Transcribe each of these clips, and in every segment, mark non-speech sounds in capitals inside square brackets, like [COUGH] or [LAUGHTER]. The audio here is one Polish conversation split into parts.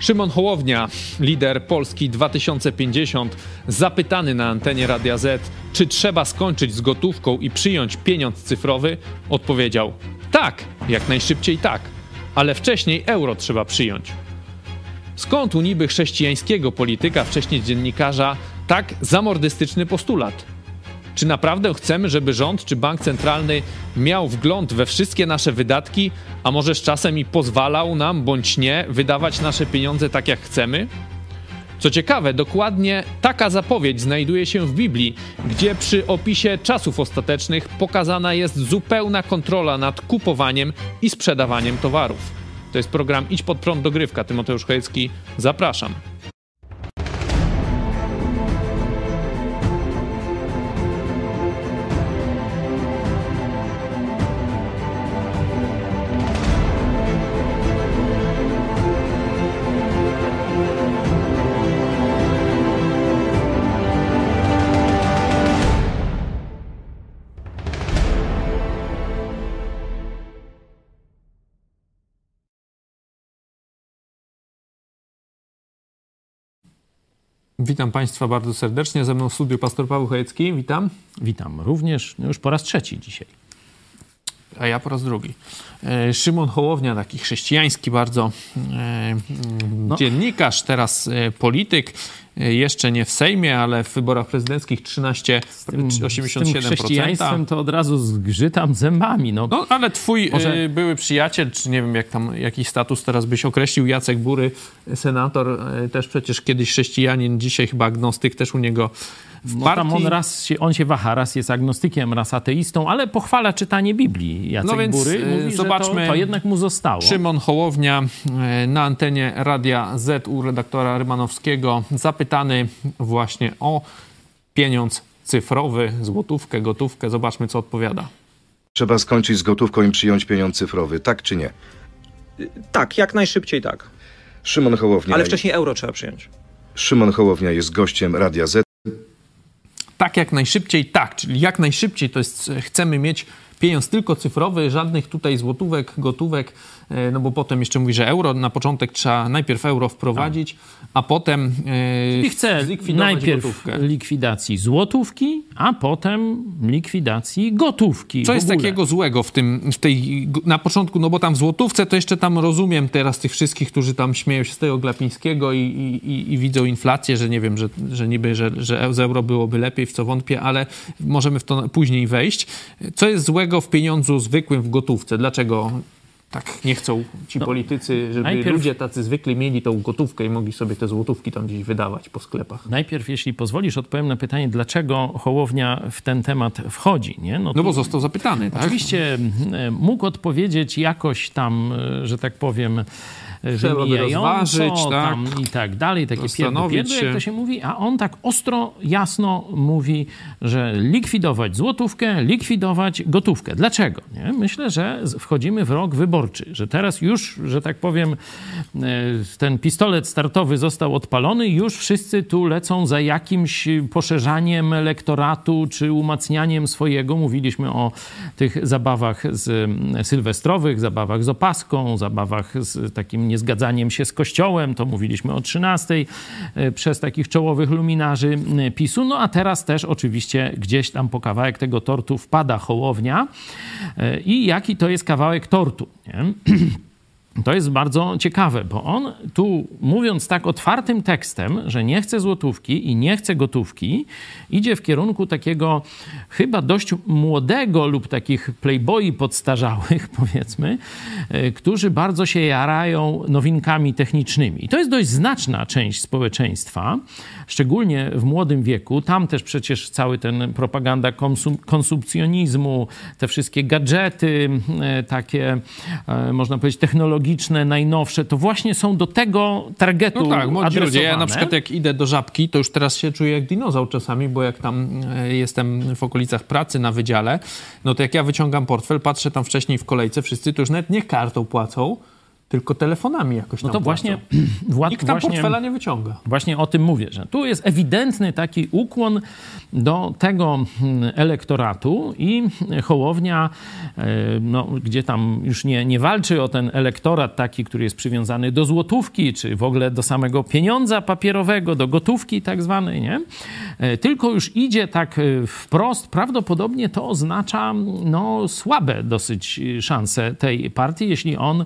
Szymon Hołownia, lider Polski 2050, zapytany na antenie Radia Z, czy trzeba skończyć z gotówką i przyjąć pieniądz cyfrowy, odpowiedział: Tak, jak najszybciej tak, ale wcześniej euro trzeba przyjąć. Skąd u niby chrześcijańskiego polityka, wcześniej dziennikarza, tak zamordystyczny postulat? Czy naprawdę chcemy, żeby rząd czy bank centralny miał wgląd we wszystkie nasze wydatki, a może z czasem i pozwalał nam bądź nie wydawać nasze pieniądze tak jak chcemy? Co ciekawe, dokładnie taka zapowiedź znajduje się w Biblii, gdzie przy opisie czasów ostatecznych pokazana jest zupełna kontrola nad kupowaniem i sprzedawaniem towarów. To jest program Idź pod prąd dogrywka. Tymoteusz Chojecki, zapraszam. Witam Państwa bardzo serdecznie. Ze mną w studiu pastor Paweł Chojecki. Witam. Witam również, no już po raz trzeci dzisiaj. A ja po raz drugi. E, Szymon Hołownia, taki chrześcijański bardzo e, no. dziennikarz, teraz e, polityk. Jeszcze nie w Sejmie, ale w wyborach prezydenckich 13, z tym, 87%. Z tym chrześcijaństwem to od razu zgrzytam zębami. No, no ale twój Może... były przyjaciel, czy nie wiem jak tam, jaki status teraz byś określił, Jacek Bury, senator, też przecież kiedyś chrześcijanin, dzisiaj chyba agnostyk, też u niego w no partii... on raz się, on się waha, raz jest agnostykiem, raz ateistą, ale pochwala czytanie Biblii. Jacek no więc Bury mówi, zobaczmy, to, to, jednak mu zostało. Szymon Hołownia na antenie Radia Z u redaktora Rymanowskiego zapytany właśnie o pieniądz cyfrowy, złotówkę, gotówkę. Zobaczmy, co odpowiada. Trzeba skończyć z gotówką i przyjąć pieniądz cyfrowy, tak czy nie? Tak, jak najszybciej tak. Szymon Hołownia. Ale wcześniej euro trzeba przyjąć. Szymon Hołownia jest gościem Radia Z tak jak najszybciej, tak, czyli jak najszybciej to jest, chcemy mieć pieniądz tylko cyfrowy, żadnych tutaj złotówek, gotówek, no bo potem jeszcze mówi, że euro, na początek trzeba najpierw euro wprowadzić, a potem e, I chce najpierw gotówkę. likwidacji złotówki, a potem likwidacji gotówki. Co jest takiego złego w tym, w tej, na początku, no bo tam w złotówce to jeszcze tam rozumiem teraz tych wszystkich, którzy tam śmieją się z tego Glapińskiego i, i, i widzą inflację, że nie wiem, że, że niby, że, że z euro byłoby lepiej, w co wątpię, ale możemy w to później wejść. Co jest złego w pieniądzu zwykłym w gotówce? Dlaczego tak nie chcą ci no, politycy, żeby najpierw... ludzie tacy zwykli mieli tą gotówkę i mogli sobie te złotówki tam gdzieś wydawać po sklepach. Najpierw, jeśli pozwolisz, odpowiem na pytanie, dlaczego Hołownia w ten temat wchodzi. Nie? No, no bo został zapytany, tak? Oczywiście mógł odpowiedzieć jakoś tam, że tak powiem, Trzeba rozważyć, tak, i tak dalej, takie pierdły, jak to się mówi, a on tak ostro, jasno mówi, że likwidować złotówkę, likwidować gotówkę. Dlaczego? Nie? Myślę, że wchodzimy w rok wyborczy, że teraz już, że tak powiem, e, ten pistolet startowy został odpalony, już wszyscy tu lecą za jakimś poszerzaniem elektoratu czy umacnianiem swojego. Mówiliśmy o tych zabawach z sylwestrowych, zabawach z opaską, zabawach z takim niezgadzaniem się z Kościołem, to mówiliśmy o 13 e, przez takich czołowych luminarzy PiSu. No a teraz też oczywiście gdzieś tam po kawałek tego tortu wpada Hołownia. E, I jaki to jest kawałek tortu? Nie? [CLEARS THROAT] To jest bardzo ciekawe, bo on tu, mówiąc tak otwartym tekstem, że nie chce złotówki i nie chce gotówki, idzie w kierunku takiego chyba dość młodego lub takich playboyi podstarzałych, [LAUGHS] powiedzmy, e, którzy bardzo się jarają nowinkami technicznymi. I to jest dość znaczna część społeczeństwa, szczególnie w młodym wieku. Tam też przecież cały ten propaganda konsum konsumpcjonizmu, te wszystkie gadżety, e, takie, e, można powiedzieć, technologiczne, technologiczne, najnowsze, to właśnie są do tego targetu No tak, młodzi ludzie. Ja na przykład jak idę do Żabki, to już teraz się czuję jak dinozaur czasami, bo jak tam e, jestem w okolicach pracy na wydziale, no to jak ja wyciągam portfel, patrzę tam wcześniej w kolejce, wszyscy to już nawet nie kartą płacą, tylko telefonami jakoś tam No to właśnie... [CLEARS THROAT] Wład, Nikt tam właśnie, portfela nie wyciąga. Właśnie o tym mówię, że tu jest ewidentny taki ukłon do tego hmm, elektoratu i Hołownia, e, no, gdzie tam już nie, nie walczy o ten elektorat taki, który jest przywiązany do złotówki, czy w ogóle do samego pieniądza papierowego, do gotówki tak zwanej, nie? E, tylko już idzie tak e, wprost, prawdopodobnie to oznacza no, słabe dosyć szanse tej partii, jeśli on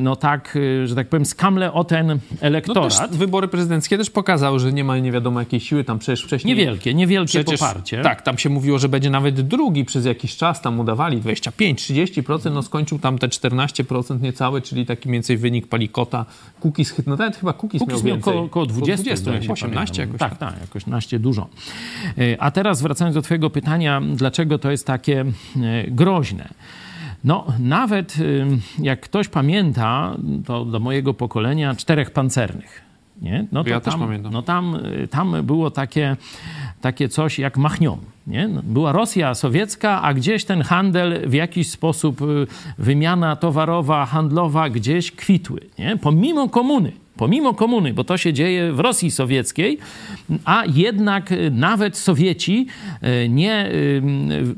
no tak, że tak powiem, skamle o ten elektorat. No też wybory prezydenckie też pokazały, że nie ma nie wiadomo jakiej siły, tam przecież wcześniej... Niewielkie, niewielkie przecież, poparcie. Tak, tam się mówiło, że będzie nawet drugi przez jakiś czas, tam udawali 25-30%, no skończył tam te 14% niecałe, czyli taki mniej więcej wynik Palikota. Kukis, no nawet chyba Kukis miał więcej. Około, około 20, 20 18 jakoś. Tak, tak, jakoś naście dużo. E, a teraz wracając do twojego pytania, dlaczego to jest takie e, groźne. No, nawet jak ktoś pamięta, to do mojego pokolenia, czterech pancernych. Nie? No to ja tam, też pamiętam. No tam, y, tam było takie, takie coś jak machnią. Nie? No, była Rosja sowiecka, a gdzieś ten handel w jakiś sposób, y, wymiana towarowa, handlowa gdzieś kwitły. Nie? Pomimo komuny pomimo komuny, bo to się dzieje w Rosji Sowieckiej, a jednak e, nawet Sowieci e, nie, e,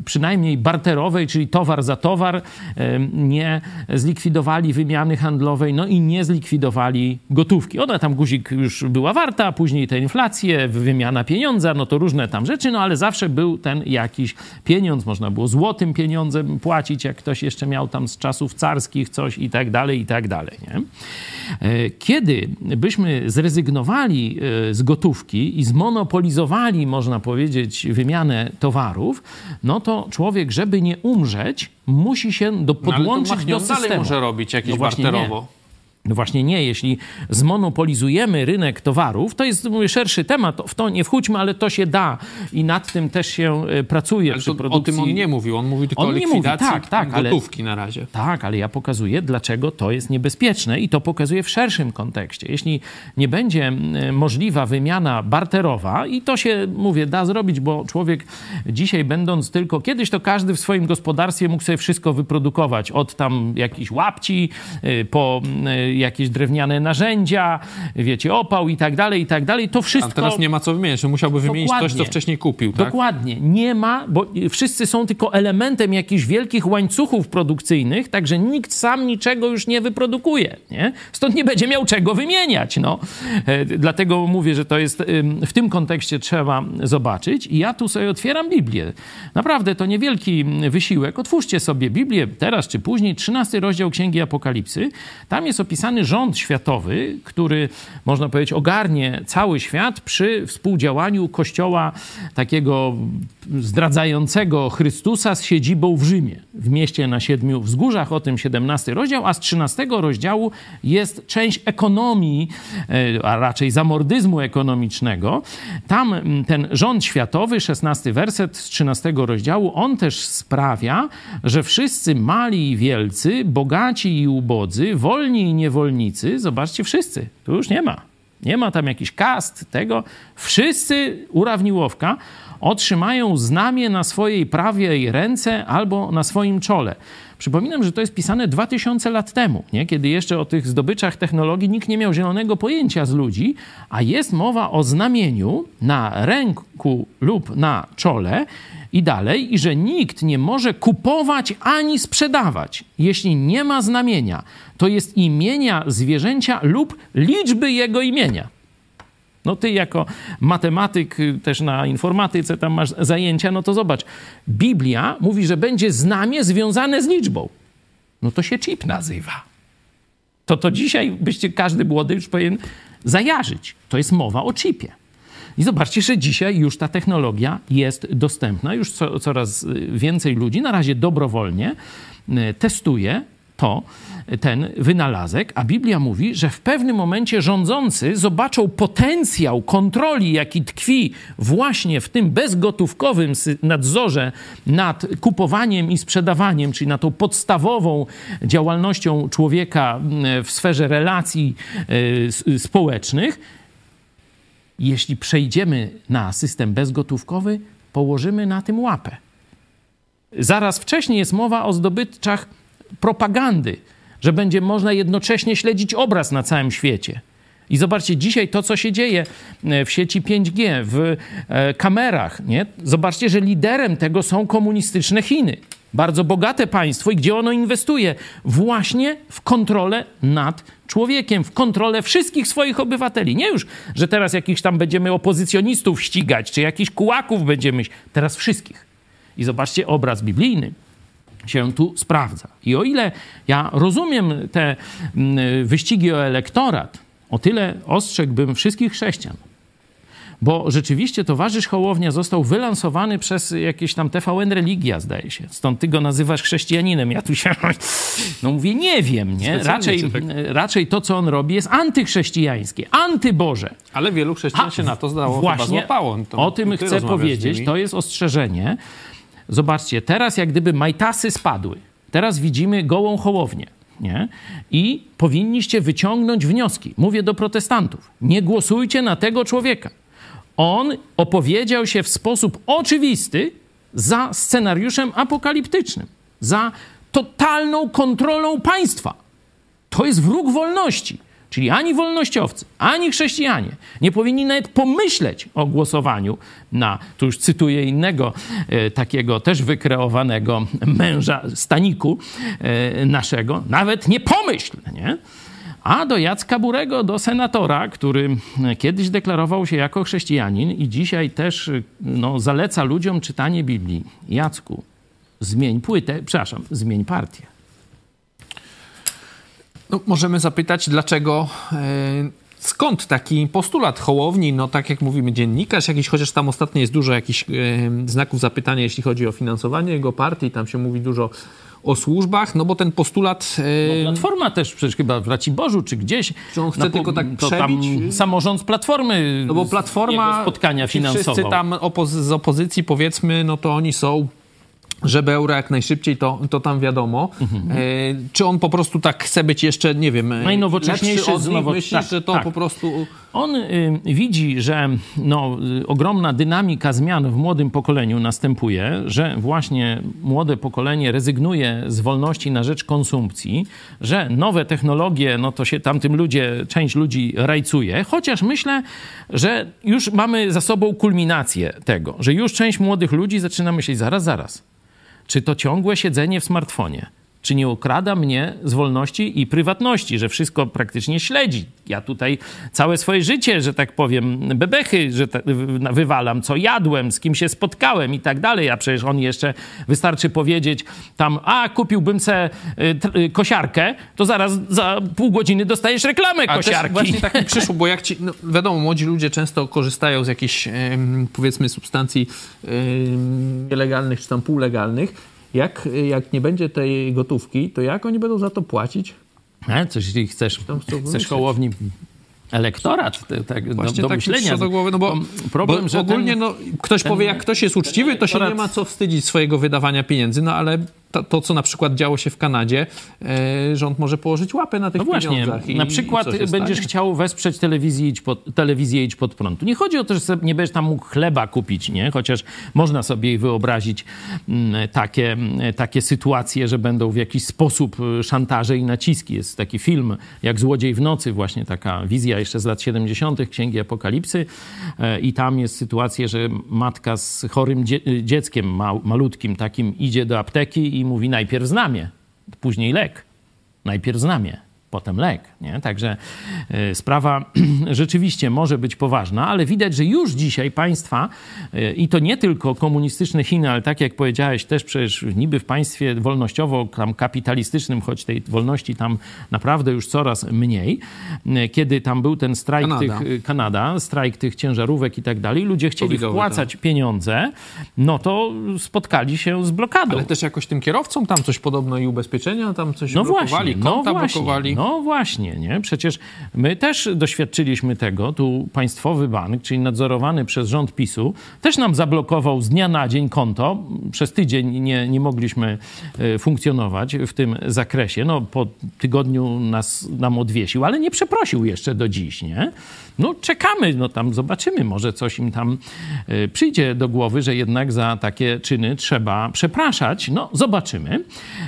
przynajmniej barterowej, czyli towar za towar, nie zlikwidowali wymiany handlowej, no i nie zlikwidowali gotówki. Ona tam guzik już była warta, później te inflacje, wymiana pieniądza, no to różne tam rzeczy, no ale zawsze był ten jakiś pieniądz, można było złotym pieniądzem płacić, jak ktoś jeszcze miał tam z czasów carskich coś i tak dalej, i tak dalej. Nie? Kiedy byśmy zrezygnowali e, z gotówki i zmonopolizowali, można powiedzieć, wymianę towarów, no to człowiek, żeby nie umrzeć, musi się do, podłączyć no, do systemu. może robić jakieś no barterowo. Nie. No właśnie nie, jeśli zmonopolizujemy rynek towarów, to jest mówię, szerszy temat, w to nie wchódźmy, ale to się da i nad tym też się e, pracuje ale przy produkcji. O tym on nie mówił, on mówił tylko on o likwidacji mówi, tak, tak, gotówki ale, na razie. Tak, ale ja pokazuję, dlaczego to jest niebezpieczne i to pokazuję w szerszym kontekście. Jeśli nie będzie możliwa wymiana barterowa i to się, mówię, da zrobić, bo człowiek dzisiaj będąc tylko, kiedyś to każdy w swoim gospodarstwie mógł sobie wszystko wyprodukować, od tam jakichś łapci e, po jakieś drewniane narzędzia, wiecie, opał i tak dalej, i tak dalej. To wszystko... A teraz nie ma co wymienić, że musiałby wymienić Dokładnie. coś, co wcześniej kupił, tak? Dokładnie. Nie ma, bo wszyscy są tylko elementem jakichś wielkich łańcuchów produkcyjnych, także nikt sam niczego już nie wyprodukuje, nie? Stąd nie będzie miał czego wymieniać, no. E, dlatego mówię, że to jest w tym kontekście trzeba zobaczyć i ja tu sobie otwieram Biblię. Naprawdę to niewielki wysiłek. Otwórzcie sobie Biblię teraz czy później, 13 rozdział Księgi Apokalipsy. Tam jest opisane opisany rząd światowy, który można powiedzieć ogarnie cały świat przy współdziałaniu kościoła takiego zdradzającego Chrystusa z siedzibą w Rzymie, w mieście na siedmiu wzgórzach, o tym 17 rozdział, a z 13 rozdziału jest część ekonomii, e, a raczej zamordyzmu ekonomicznego. Tam ten rząd światowy, 16 werset z 13 rozdziału, on też sprawia, że wszyscy mali i wielcy, bogaci i ubodzy, wolni i niewolnicy, zobaczcie, wszyscy, tu już nie ma. Nie ma tam jakiś kast tego. Wszyscy urawniłowka otrzymają znamię na swojej prawej ręce albo na swoim czole. Przypominam, że to jest pisane 2000 lat temu, nie? kiedy jeszcze o tych zdobyczach technologii nikt nie miał zielonego pojęcia z ludzi, a jest mowa o znamieniu na ręku lub na czole i dalej, i że nikt nie może kupować ani sprzedawać, jeśli nie ma znamienia. To jest imienia zwierzęcia lub liczby jego imienia. No ty jako matematyk, y, też na informatyce tam masz zajęcia, no to zobacz. Biblia mówi, że będzie znamie związane z liczbą. No to się chip nazywa. To to dzisiaj byście każdy młody już powinien zajarzyć. To jest mowa o chipie. I zobaczcie, że dzisiaj już ta technologia jest dostępna, już co, coraz y, więcej ludzi, na razie dobrowolnie, y, testuje to, ten wynalazek, a Biblia mówi, że w pewnym momencie rządzący zobaczą potencjał kontroli, jaki tkwi właśnie w tym bezgotówkowym nadzorze nad kupowaniem i sprzedawaniem, czyli nad tą podstawową działalnością człowieka w sferze relacji e, społecznych. Jeśli przejdziemy na system bezgotówkowy, położymy na tym łapę. Zaraz wcześniej jest mowa o zdobyczach propagandy że będzie można jednocześnie śledzić obraz na całym świecie. I zobaczcie, dzisiaj to, co się dzieje e, w sieci 5G, w e, kamerach, nie? zobaczcie, że liderem tego są komunistyczne Chiny. Bardzo bogate państwo i gdzie ono inwestuje? Właśnie w kontrolę nad człowiekiem, w kontrolę wszystkich swoich obywateli. Nie już, że teraz jakichś tam będziemy opozycjonistów ścigać, czy jakichś kułaków będziemy, teraz wszystkich. I zobaczcie, obraz biblijny się tu sprawdza. I o ile ja rozumiem te mm, wyścigi o elektorat, o tyle ostrzegłbym wszystkich chrześcijan, bo rzeczywiście towarzysz Hołownia został wylansowany przez jakieś tam TVN Religia, zdaje się. Stąd ty go nazywasz chrześcijaninem. Ja tu się, [LAUGHS] no mówię, nie wiem, nie? Raczej, tak... raczej to, co on robi, jest antychrześcijańskie, antyboże. Ale wielu chrześcijan się na to zdało właśnie chyba złapało. To, o tym chcę powiedzieć, to jest ostrzeżenie. Zobaczcie, teraz jak gdyby majtasy spadły. Teraz widzimy gołą Hołownię. Nie? I powinniście wyciągnąć wnioski. Mówię do protestantów. Nie głosujcie na tego człowieka on opowiedział się w sposób oczywisty za scenariuszem apokaliptycznym, za totalną kontrolą państwa. To jest wróg wolności. Czyli ani wolnościowcy, ani chrześcijanie nie powinni nawet pomyśleć o głosowaniu na, tu już cytuję innego e, takiego też wykreowanego męża staniku e, naszego, nawet nie pomyśl, nie? a do Jacka Burego, do senatora, który kiedyś deklarował się jako chrześcijanin i dzisiaj też no, zaleca ludziom czytanie Biblii. Jacku, zmień płytę, przepraszam, zmień partię. No, możemy zapytać, dlaczego, e, skąd taki postulat Hołowni, no tak jak mówimy, dziennikarz jakiś, chociaż tam ostatnio jest dużo jakichś e, znaków zapytania, jeśli chodzi o finansowanie jego partii, tam się mówi dużo o służbach, no bo ten postulat... No, Platforma też przecież chyba w Raciborzu czy gdzieś. Czy on chce tylko tak przebić? Samorząd Platformy No bo Platforma, spotkania finansowe. wszyscy tam opozy z opozycji powiedzmy, no to oni są żeby euro jak najszybciej, to, to tam wiadomo. Mhm. E, czy on po prostu tak chce być jeszcze, nie wiem, najnowocześniejszy od nich? Myślisz, tak, że to tak. po prostu... On y, widzi, że no, y, ogromna dynamika zmian w młodym pokoleniu następuje, że właśnie młode pokolenie rezygnuje z wolności na rzecz konsumpcji, że nowe technologie, no to się tamtym ludzie, część ludzi rajcuje, chociaż myślę, że już mamy za sobą kulminację tego, że już część młodych ludzi zaczyna myśleć, zaraz, zaraz, czy to ciągłe siedzenie w smartfonie, czy nie okrada mnie z wolności i prywatności, że wszystko praktycznie śledzi. Ja tutaj całe swoje życie, że tak powiem, bebechy że wywalam, co jadłem, z kim się spotkałem i tak dalej, a przecież on jeszcze, wystarczy powiedzieć tam, a kupiłbym se y, y, kosiarkę, to zaraz za pół godziny dostajesz reklamę a kosiarki. właśnie tak mi [LAUGHS] przyszło, bo jak ci, no wiadomo, młodzi ludzie często korzystają z jakichś, powiedzmy, substancji nielegalnych czy tam półlegalnych, jak, jak nie będzie tej gotówki, to jak oni będą za to płacić? E, coś, jeśli chcesz, chcesz kołowni elektorat tak, do, do tak myślenia. Do głowy, no bo, problem, bo że ogólnie ten, no, ktoś ten, powie, jak ktoś jest uczciwy, to się nie ma co wstydzić swojego wydawania pieniędzy, no ale to, to, co na przykład działo się w Kanadzie, e, rząd może położyć łapę na tych no właśnie. I, na przykład będziesz stanie? chciał wesprzeć telewizję idź, pod, telewizję idź pod prąd. Nie chodzi o to, że nie będziesz tam mógł chleba kupić, nie? chociaż można sobie wyobrazić m, mm, takie, mm, takie sytuacje, że będą w jakiś sposób y, szantaże i naciski. Jest taki film jak Złodziej w nocy, właśnie taka wizja jeszcze z lat 70. Księgi Apokalipsy e, i tam jest sytuacja, że matka z chorym dzie dzieckiem malutkim takim idzie do apteki i mówi najpierw znamie, później lek, najpierw znamie potem lek. Nie? Także y, sprawa [CLEARS THROAT] rzeczywiście może być poważna, ale widać, że już dzisiaj państwa, y, i to nie tylko komunistyczne Chiny, ale tak jak powiedziałeś, też przecież niby w państwie wolnościowo tam kapitalistycznym, choć tej wolności tam naprawdę już coraz mniej, y, kiedy tam był ten strajk Kanada. tych, Kanada, strajk tych ciężarówek i tak dalej, ludzie chcieli wpłacać tak. pieniądze, no to spotkali się z blokadą. Ale też jakoś tym kierowcom tam coś podobno i ubezpieczenia tam coś no blokowali, właśnie, no właśnie, blokowali. No właśnie, nie? Przecież my też doświadczyliśmy tego. Tu Państwowy Bank, czyli nadzorowany przez rząd PiSu, też nam zablokował z dnia na dzień konto. Przez tydzień nie, nie mogliśmy e, funkcjonować w tym zakresie. No, po tygodniu nas, nam odwiesił, ale nie przeprosił jeszcze do dziś, nie? No czekamy, no tam zobaczymy, może coś im tam e, przyjdzie do głowy, że jednak za takie czyny trzeba przepraszać. No zobaczymy.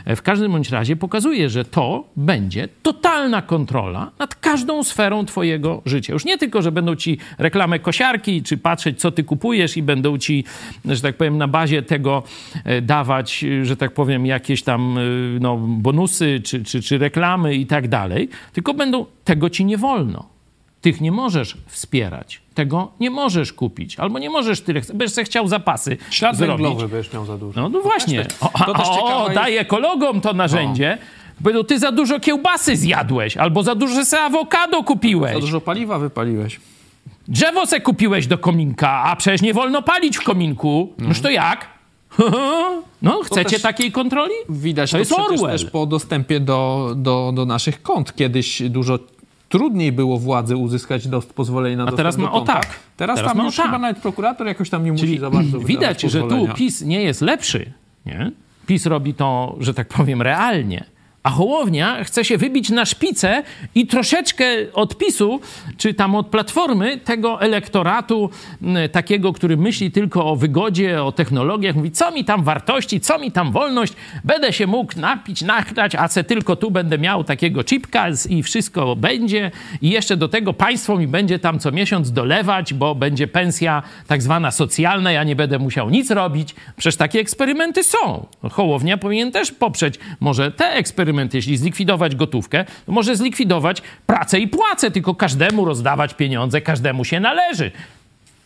W każdym bądź razie pokazuje, że to będzie totalna kontrola nad każdą sferą twojego życia. Już nie tylko, że będą ci reklamę kosiarki, czy patrzeć, co ty kupujesz i będą ci, że tak powiem, na bazie tego e, dawać, że tak powiem, jakieś tam no, bonusy, czy, czy, czy reklamy i tak dalej, tylko będą, tego ci nie wolno. Tych nie możesz wspierać. Tego nie możesz kupić. Albo nie możesz tyle, będziesz sobie chciał zapasy Ślad zrobić. węglowy będziesz miał za dużo. No, no właśnie. O, o, o daj ekologom to narzędzie. Bo ty za dużo kiełbasy zjadłeś, albo za dużo se awokado kupiłeś. Za dużo paliwa wypaliłeś. Drzewo se kupiłeś do kominka, a przecież nie wolno palić w kominku. No. Noż to jak? [LAUGHS] No, chcecie takiej kontroli? Widać to, to jest Orwell. też po dostępie do, do, do naszych kont. Kiedyś dużo trudniej było władzy uzyskać dost, pozwolenie na A teraz ma o tak. Teraz, teraz tam już tak. chyba nawet prokurator jakoś tam nie Czyli musi za bardzo [CLEARS THROAT] Widać, że tu PiS nie jest lepszy. Nie? PiS robi to, że tak powiem, realnie a Hołownia chce się wybić na szpicę i troszeczkę odpisu, czy tam od platformy, tego elektoratu takiego, który myśli tylko o wygodzie, o technologiach. Mówi, co mi tam wartości, co mi tam wolność, będę się mógł napić, nachlać, a se tylko tu będę miał takiego chipka i wszystko będzie. I jeszcze do tego państwo mi będzie tam co miesiąc dolewać, bo będzie pensja tak zwana socjalna, ja nie będę musiał nic robić. Przecież takie eksperymenty są. Hołownia powinien też poprzeć może te eksperymenty jeśli zlikwidować gotówkę, to może zlikwidować pracę i płacę, tylko każdemu rozdawać pieniądze, każdemu się należy.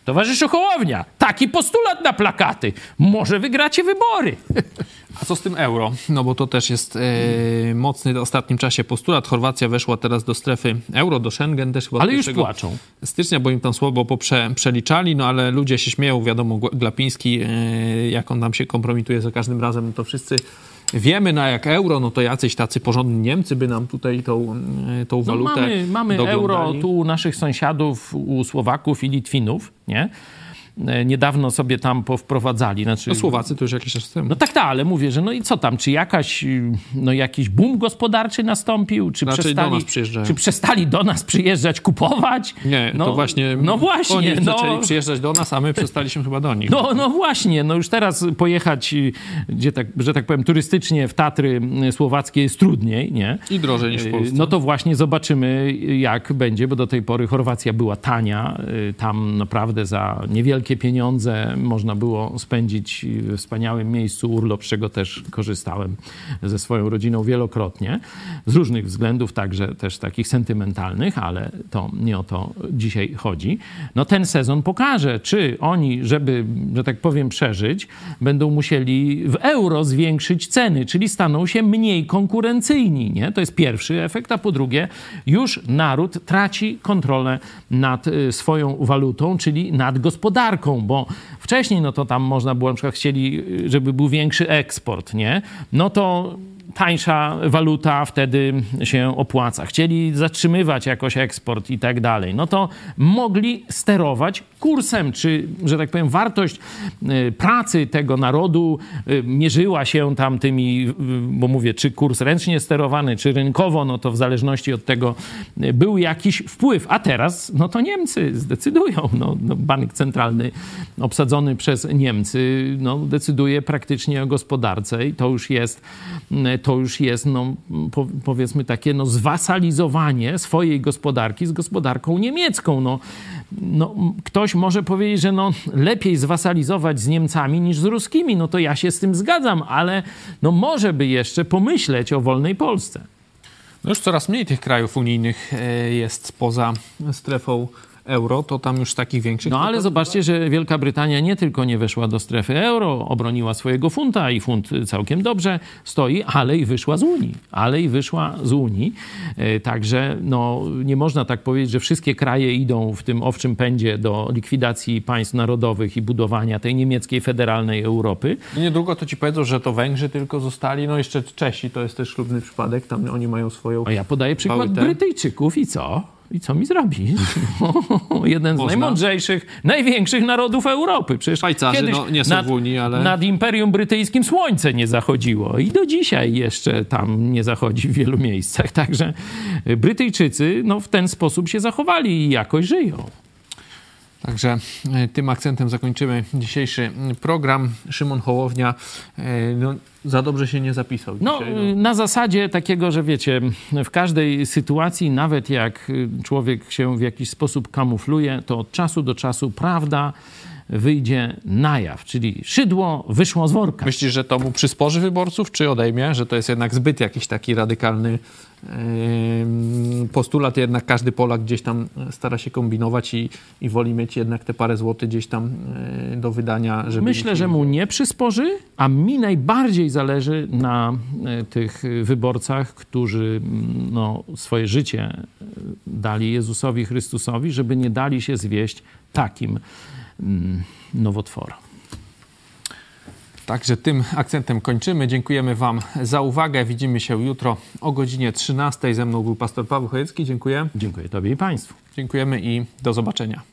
Towarzyszu Hołownia, taki postulat na plakaty. Może wygracie wybory. [LAUGHS] A co z tym euro? No bo to też jest e, mocny w ostatnim czasie postulat. Chorwacja weszła teraz do strefy euro, do Schengen też. Ale już płaczą. Stycznia, bo im tam słabo poprze, przeliczali, no ale ludzie się śmieją, wiadomo, Glapiński, e, jak on tam się kompromituje za każdym razem, no to wszyscy wiemy na jak euro, no to jacyś tacy porządni Niemcy by nam tutaj tą, e, tą no walutę no mamy, mamy euro tu u naszych sąsiadów, u Słowaków i Litwinów, nie? E, niedawno sobie tam powprowadzali. Znaczy, no Słowacy to już jakiś czas temu. No tak, tak, ale mówię, że no i co tam, czy jakaś, no jakiś boom gospodarczy nastąpił? Czy, znaczy przestali, do nas przyjeżdżają. czy przestali do nas przyjeżdżać, kupować? Nie, no, to właśnie, no właśnie oni no, zaczęli przyjeżdżać do nas, a my przestaliśmy chyba do nich. No, no właśnie, no już teraz pojechać, gdzie tak, że tak powiem, turystycznie w Tatry słowackie jest trudniej, nie? I drożej niż w Polsce. No to właśnie zobaczymy, jak będzie, bo do tej pory Chorwacja była tania, y, tam naprawdę za niewielkie wielkie pieniądze można było spędzić w wspaniałym miejscu urlop, z czego też korzystałem ze swoją rodziną wielokrotnie. Z różnych względów, także też takich sentymentalnych, ale to nie o to dzisiaj chodzi. No ten sezon pokaże, czy oni, żeby, że tak powiem, przeżyć, będą musieli w euro zwiększyć ceny, czyli staną się mniej konkurencyjni. Nie? To jest pierwszy efekt, a po drugie, już naród traci kontrolę nad y, swoją walutą, czyli nad gospodarką gospodarką, bo wcześniej no to tam można było, na przykład chcieli, żeby był większy eksport, nie? No to tańsza waluta wtedy się opłaca. Chcieli zatrzymywać jakoś eksport i tak dalej. No to mogli sterować kursem, czy, że tak powiem, wartość y, pracy tego narodu y, mierzyła się tam tymi, y, bo mówię, czy kurs ręcznie sterowany, czy rynkowo, no to w zależności od tego był jakiś wpływ. A teraz, no to Niemcy zdecydują. No, no bank centralny obsadzony przez Niemcy, no decyduje praktycznie o gospodarce i to już jest to już jest, no, po, powiedzmy, takie no, zwasalizowanie swojej gospodarki z gospodarką niemiecką. No, no, ktoś może powiedzieć, że no, lepiej zwasalizować z Niemcami niż z ruskimi. No to ja się z tym zgadzam, ale no, może by jeszcze pomyśleć o wolnej Polsce. No już coraz mniej tych krajów unijnych e, jest poza strefą euro, to tam już takich większych... No ale zobaczcie, że Wielka Brytania nie tylko nie weszła do strefy euro, obroniła swojego funta i funt całkiem dobrze stoi, ale i wyszła z Unii. Ale i wyszła z Unii. E, także no, nie można tak powiedzieć, że wszystkie kraje idą w tym owczym pędzie do likwidacji państw narodowych i budowania tej niemieckiej federalnej Europy. I niedługo to ci powiedzą, że to Węgrzy tylko zostali, no jeszcze Czesi, to jest też ślubny przypadek, tam oni mają swoją... A ja podaję przykład Brytyjczyków i co? I co mi zrobi? [LAUGHS] Jeden z Można? najmądrzejszych, największych narodów Europy. Przecież Szwajcarzy no, nie są nad, w Unii, ale... Nad Imperium Brytyjskim słońce nie zachodziło i do dzisiaj jeszcze tam nie zachodzi w wielu miejscach. Także Brytyjczycy no, w ten sposób się zachowali i jakoś żyją. Także e, tym akcentem zakończymy dzisiejszy program. Szymon Hołownia e, no, za dobrze się nie zapisał. No, dzisiaj, no, na zasadzie takiego, że wiecie, w każdej sytuacji, nawet jak człowiek się w jakiś sposób kamufluje, to od czasu do czasu prawda wyjdzie na jaw, czyli szydło wyszło z worka. Myślisz, że to mu przysporzy wyborców, czy odejmie, że to jest jednak zbyt jakiś taki radykalny postulat, jednak każdy Polak gdzieś tam stara się kombinować i, i woli mieć jednak te parę złotych gdzieś tam e, do wydania. Żeby Myślę, że mu nie przysporzy, a mi najbardziej zależy na e, tych wyborcach, którzy mm, no, swoje życie e, dali Jezusowi Chrystusowi, żeby nie dali się zwieść takim mm, nowotworom. Także tym akcentem kończymy. Dziękujemy Wam za uwagę. Widzimy się jutro o godzinie 13. Ze mną był pastor Paweł Chojecki. Dziękuję. Dziękuję Tobie i Państwu. Dziękujemy i do zobaczenia.